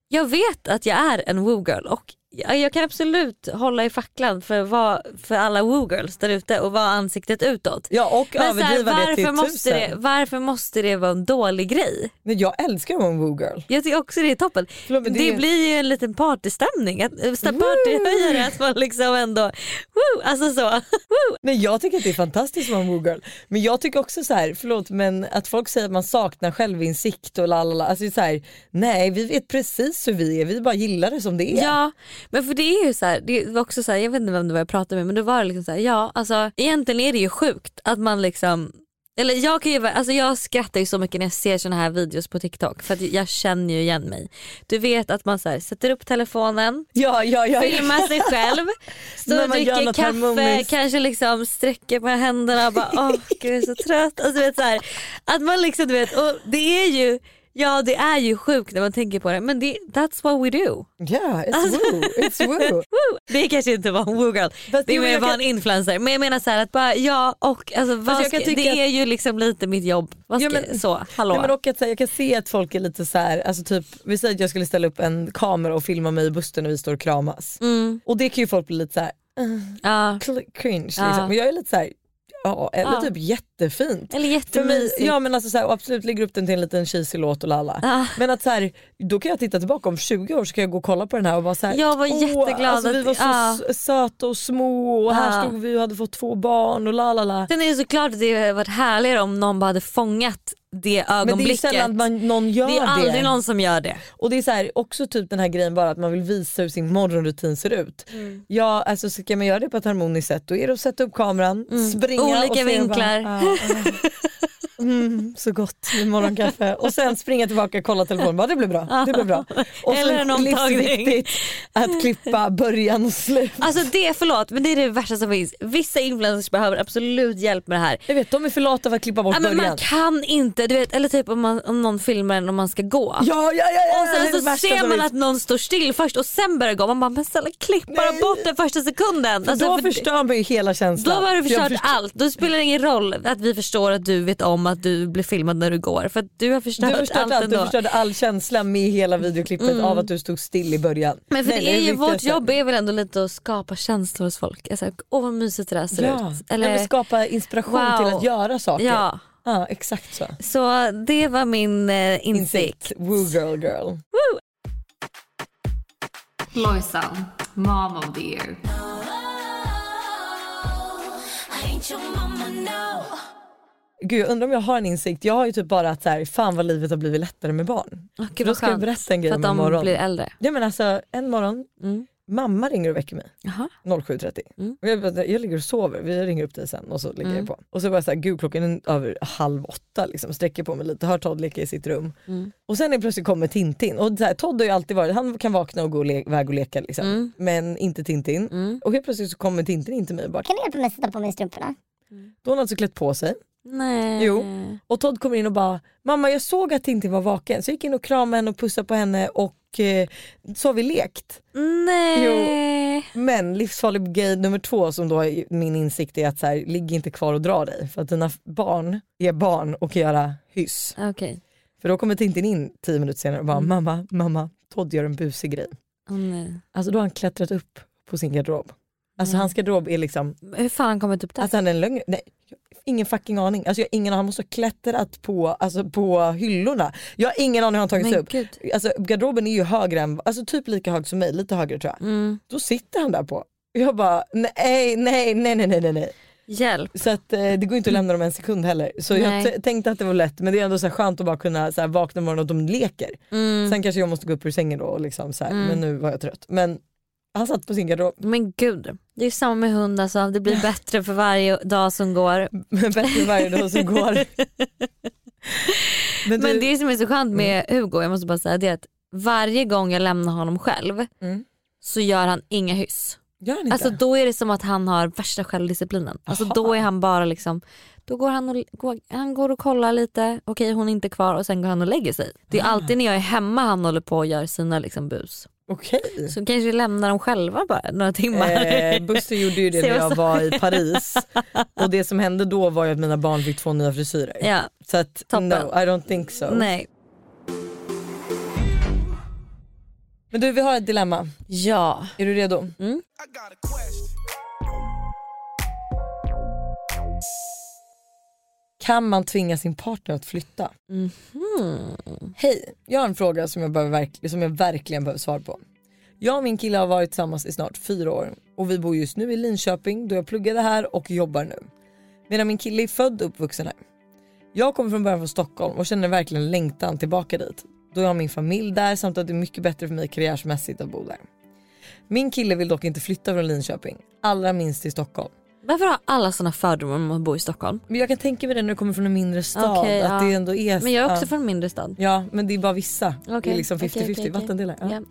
jag vet att jag är en woo girl och jag, kan absolut hålla i facklan för, vad, för alla woo girls där ute och vara ansiktet utåt. ja och Men så här, överdriva det till varför, måste tusen. det, varför måste det vara en dålig grej? Men jag älskar att vara en woo girl. Jag tycker också det är toppen. Förlåt, det det blir ju en liten partystämning, att, partyhöjare att man liksom ändå, woo, alltså så. Woo. Jag tycker att det är fantastiskt att vara en woo girl. Men jag tycker också så här, förlåt men att folk säger att man saknar självinsikt och lalala. Alltså så här, nej vi vet precis hur vi är, vi bara gillar det som det är. Ja men för det är ju så här, det var också så här, jag vet inte vem det var jag pratade med men då var det liksom så här, ja alltså egentligen är det ju sjukt att man liksom eller jag, kan ju, alltså jag skrattar ju så mycket när jag ser såna här videos på TikTok för att jag känner ju igen mig. Du vet att man så här, sätter upp telefonen, ja, ja, ja. filmar sig själv, står och dricker kaffe, harmoniskt. kanske liksom sträcker på händerna och bara åh gud jag är så trött. Alltså, du vet, så här, att man liksom, du vet, och det är ju Ja det är ju sjukt när man tänker på det men det, that's what we do. Yeah, it's Alltså- woo. It's woo. Woo! Det kanske inte var en woo girl, Fast det bara kan- en influencer. Men jag menar så här att bara ja och alltså, ska, det att- är ju liksom lite mitt jobb. Vad Ja, ska, men- så, hallå. Nej, men och att, här, jag kan se att folk är lite så här, alltså typ, vi säger att jag skulle ställa upp en kamera och filma mig i bussen när vi står och kramas. mm, Och det kan ju folk bli lite så här, ja. cl- cringe liksom. Ja. Men jag är lite så här, ja eller Ja. typ jättefint. Eller För mig, jättemysigt. ja men alltså så här, absolut lägger upp den till en liten cheesy låt och lalla. Ja. Men att så här, då kan jag titta tillbaka om 20 år så kan jag gå och kolla på den här och vara så här, Jag var "Åh, jätteglad Alltså, vi var så ja. s- söta och små och här stod vi och hade fått två barn och lalala. Sen är det såklart att det hade varit härligare om någon bara hade fångat det Men det är ögonblicket. sällan man, någon gör det är aldrig någon som gör det. Och det är så här, också typ den här grejen bara att man vill visa hur sin morgonrutin ser ut. Mm. Ja alltså ska man göra det på ett harmoniskt sätt då är det att sätta upp kameran, springa Mm. Olika och vinklar. Bara, ja, ja. Mm, så gott med morgonkaffe och sen springa tillbaka och kolla telefonen, bara det blir bra. Det blir bra. Och Eller en omtagning. att klippa början och slut. Alltså det, förlåt men det är det värsta som finns. Vissa influencers behöver absolut hjälp med det här. Jag vet de är för lata för att klippa bort Ja, men början. man kan inte, du vet, eller typ om, man, om någon filmar en om man ska gå. Ja ja ja, ja Och det sen det så ser man att någon står still först och sen börjar gå. Man bara men snälla klipp bara bort den första sekunden. Alltså, då för förstör man ju hela känslan. då har du För förstört förstår- allt. Då spelar det ingen roll att vi förstår att du vet om att du blir filmad när du går. För att du har förstört, Du förstörde allt allt, ändå. du förstörde all känsla med hela videoklippet av att du stod still i början. Men för Nej, det är ju viktigaste. vårt jobb är väl ändå lite att skapa känslor hos folk. Alltså, Åh vad mysigt det där ser Ja, ut. jag vill skapa inspiration Wow. till att göra saker. Ja, Ja, exakt så. så det var min eh, insikt. Woo girl girl. Lojsan, mom of the year. Gud jag undrar om jag har en insikt. Jag har ju typ bara att så här, fan vad livet har blivit lättare med barn. Oh, För då ska jag berätta en grej För om att en de morgon. blir äldre. Ja men alltså en morgon, Mm. mamma ringer och väcker mig. Jaha. 07.30. Mm. Och jag, bara, jag ligger och sover, vi ringer upp dig sen och så lägger Mm. jag på. Och så var jag såhär, gud klockan är över halv åtta liksom, sträcker på mig lite, hör Todd leka i sitt rum. Mm. Och sen är plötsligt kommer Tintin och så här, Todd har ju alltid varit, han kan vakna och gå och iväg och leka liksom. Mm. Men inte Tintin. Mm. Och helt plötsligt så kommer Tintin in till mig och bara, Kan du hjälpa mig att sätta på mig strumporna? då har hon alltså klätt på sig. Nej. Jo. Och Todd kommer in och bara, mamma jag såg att Tintin var vaken så jag gick in och kramade henne och pussade på henne och eh, så har vi lekt. Nej. Men livsfarlig grej nummer två som då är min insikt är att så här, ligg inte kvar och dra dig för att dina barn är barn och kan göra hyss. Okej. För då kommer Tintin in tio minuter senare och bara Mm. mamma, mamma, Todd gör en busig grej. Åh, nej. Alltså då har han klättrat upp på sin garderob. Alltså hans garderob är liksom, Hur fan han kommit upp där? alltså han är en lögn, nej, ingen fucking aning. Alltså jag har ingen han måste ha klättrat på, alltså på hyllorna. Jag har ingen aning hur han tagit sig upp. gud. Alltså garderoben är ju högre än, alltså typ lika hög som mig, lite högre tror jag. Mm. Då sitter han där på. Jag bara nej, nej, nej, nej, nej, nej. Hjälp. Så att, eh, det går inte att lämna dem en sekund heller. Så jag Nej. t- tänkte att det var lätt men det är ändå så skönt att bara kunna så här, vakna imorgon och de leker. Mm. Sen kanske jag måste gå upp ur sängen då och liksom så här, Mm. men nu var jag trött. Men han satt på sin garderob. Men gud, det är samma med hund alltså. Det blir bättre för varje dag som går. Bättre varje dag som går. Men, Men du, det som är så skönt med Hugo, jag måste bara säga det är att varje gång jag lämnar honom själv Mm. så gör han inga hyss. gör han inte? Alltså då är det som att han har värsta självdisciplinen. Alltså då är han bara liksom, då går han och, går, han går och kollar lite, okej hon är inte kvar och sen går han och lägger sig. Det är Ah. alltid när jag är hemma han håller på och gör sina liksom bus. Okej. Så kanske vi lämnar dem själva bara några timmar. Eh, Buster gjorde ju det när jag var i Paris och det som hände då var ju att mina barn fick två nya frisyrer. ja, Så att Toppen. no, I don't think so. nej. Men du vi har ett dilemma. Ja. Är du redo? Mm. Kan man tvinga sin partner att flytta? Mhm. Hej, jag har en fråga som jag, behöver som jag verkligen behöver svar på. Jag och min kille har varit tillsammans i snart fyra år och vi bor just nu i Linköping då jag pluggade här och jobbar nu. Medan min kille är född och uppvuxen här. Jag kommer från början från Stockholm och känner verkligen längtan tillbaka dit. Då jag har min familj där samt att det är mycket bättre för mig karriärsmässigt att bo där. Min kille vill dock inte flytta från Linköping, allra minst till Stockholm. Varför har alla såna fördomar om att bo i Stockholm? Men jag kan tänka mig det när du kommer från en mindre stad. Okej, att ja. det ändå är... Men jag är också ja. från en mindre stad. Ja men det är bara vissa. Det är liksom 50-50 okej, okej, okej. vattendelar. Ja. Ja.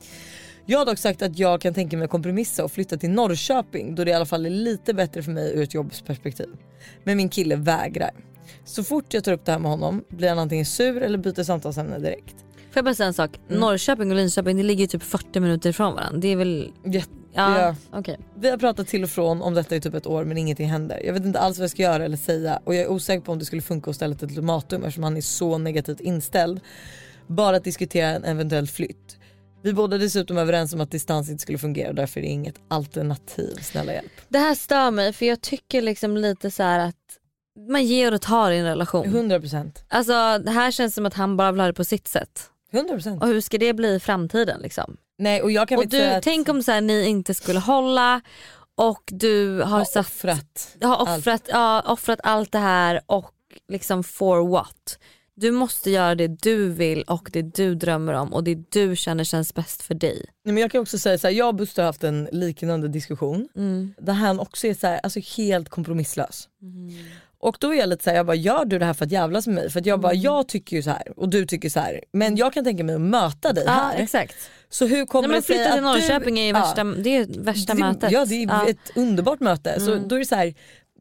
Jag har dock sagt att jag kan tänka mig att kompromissa och flytta till Norrköping då det i alla fall är lite bättre för mig ur ett jobbsperspektiv. Men min kille vägrar. Så fort jag tar upp det här med honom blir han antingen sur eller byter samtalsämne direkt. Får jag bara säga en sak? Mm. Norrköping och Linköping det ligger ju typ 40 minuter ifrån varandra. Det är väl... Jätte- Ja, Ja. okej. Vi har pratat till och från om detta i typ ett år men ingenting händer. Jag vet inte alls vad jag ska göra eller säga och jag är osäker på om det skulle funka att ställa ett ultimatum eftersom han är så negativt inställd. Bara att diskutera en eventuell flytt. Vi båda dessutom överens om att distans inte skulle fungera och därför är det inget alternativ. Snälla hjälp. Det här stör mig för jag tycker liksom lite så här att man ger och tar i en relation. 100%. Alltså det här känns som att han bara vill ha det på sitt sätt. 100%. Och hur ska det bli i framtiden liksom? Nej och jag kan Och säga du, att tänk om så här, ni inte skulle hålla och du har, har satt, offrat. har offrat, ja, offrat allt det här och liksom for what? Du måste göra det du vill och det du drömmer om och det du känner känns bäst för dig. Nej, men jag kan också säga så här, jag och Buster har haft en liknande diskussion Mm. där han också är så här, alltså helt kompromisslös. Och då är jag lite såhär, jag bara gör du det här för att jävlas med mig? För att jag bara, jag tycker ju så här och du tycker så här. men jag kan tänka mig att möta dig Ja här. exakt. Så hur kommer Nej, men det sig flytta till att Norrköping du, är ju Ja. värsta, det är värsta det, mötet. Ja det är Ja. ett underbart möte. Så Mm. då är det så här,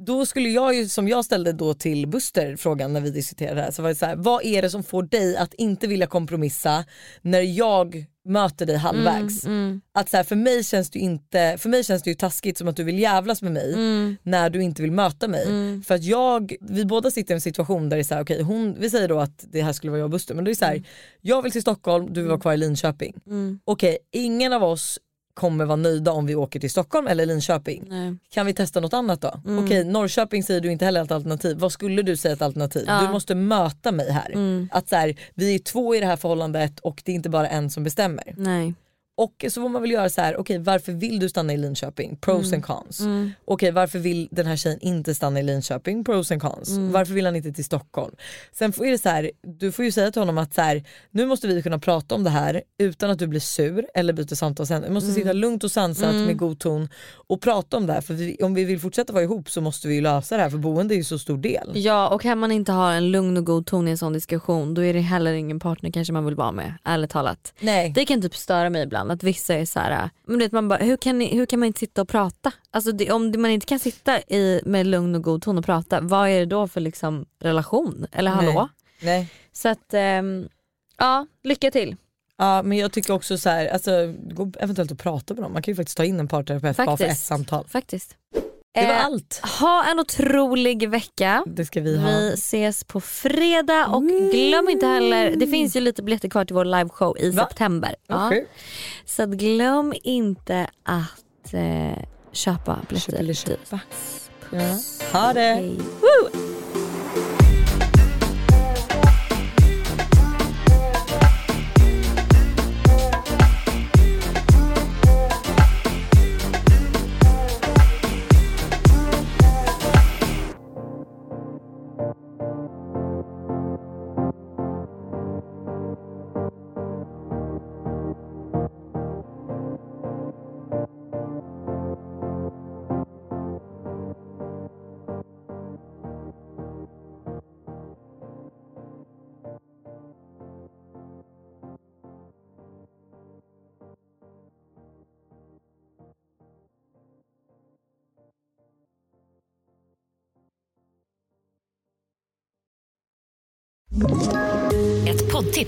då skulle jag ju, som jag ställde då till Buster frågan när vi diskuterade det här, så var det så här, vad är det som får dig att inte vilja kompromissa när jag möter dig halvvägs? Mm. Att så här, för, mig känns det inte, för mig känns det ju taskigt som att du vill jävlas med mig Mm. när du inte vill möta mig. För att jag, vi båda sitter i en situation där det är så här, okej, hon, vi säger då att det här skulle vara jag och Buster men det är så här, jag vill till Stockholm, du vill vara kvar i Linköping. Mm. Okej, ingen av oss kommer vara nöjda om vi åker till Stockholm eller Linköping. Nej. Kan vi testa något annat då? Mm. Okej Norrköping säger du inte heller ett alternativ. Vad skulle du säga ett alternativ? Ja. Du måste möta mig här. Mm. Att så här, vi är två i det här förhållandet och det är inte bara en som bestämmer. Nej. Och så får man väl göra så här, okej varför vill du stanna i Linköping? Pros Mm. and cons. Mm. Okej varför vill den här tjejen inte stanna i Linköping? Pros and cons. Mm. Varför vill han inte till Stockholm? Sen får är det så här, du får ju säga till honom att så här, nu måste vi kunna prata om det här utan att du blir sur eller byter samtalsämne. Vi måste Mm. sitta lugnt och sansat Mm. med god ton och prata om det här. För vi, om vi vill fortsätta vara ihop så måste vi ju lösa det här för boende är ju så stor del. Ja och kan man inte ha en lugn och god ton i en sån diskussion då är det heller ingen partner kanske man vill vara med, ärligt talat. Nej. Det kan typ störa mig ibland att vissa är så här, men du vet, man bara, hur, kan ni, hur kan man inte sitta och prata? Alltså det, om man inte kan sitta i, med lugn och god ton och prata, vad är det då för liksom relation? Eller hallå? Nej. Så att, ehm, ja lycka till. Ja men jag tycker också så här, alltså, går eventuellt att prata med dem. Man kan ju faktiskt ta in en parterapeut bara för ett samtal. Faktiskt. Det var Eh, allt. Ha en otrolig vecka. Det ska vi ha. Vi ses på fredag och glöm inte heller, det finns ju lite biljetter kvar till vår liveshow i Va? september. Vad Ja. Så glöm inte att eh, köpa biljetter. Köpa eller köpa. Ja. Ha det. Hej. Woo!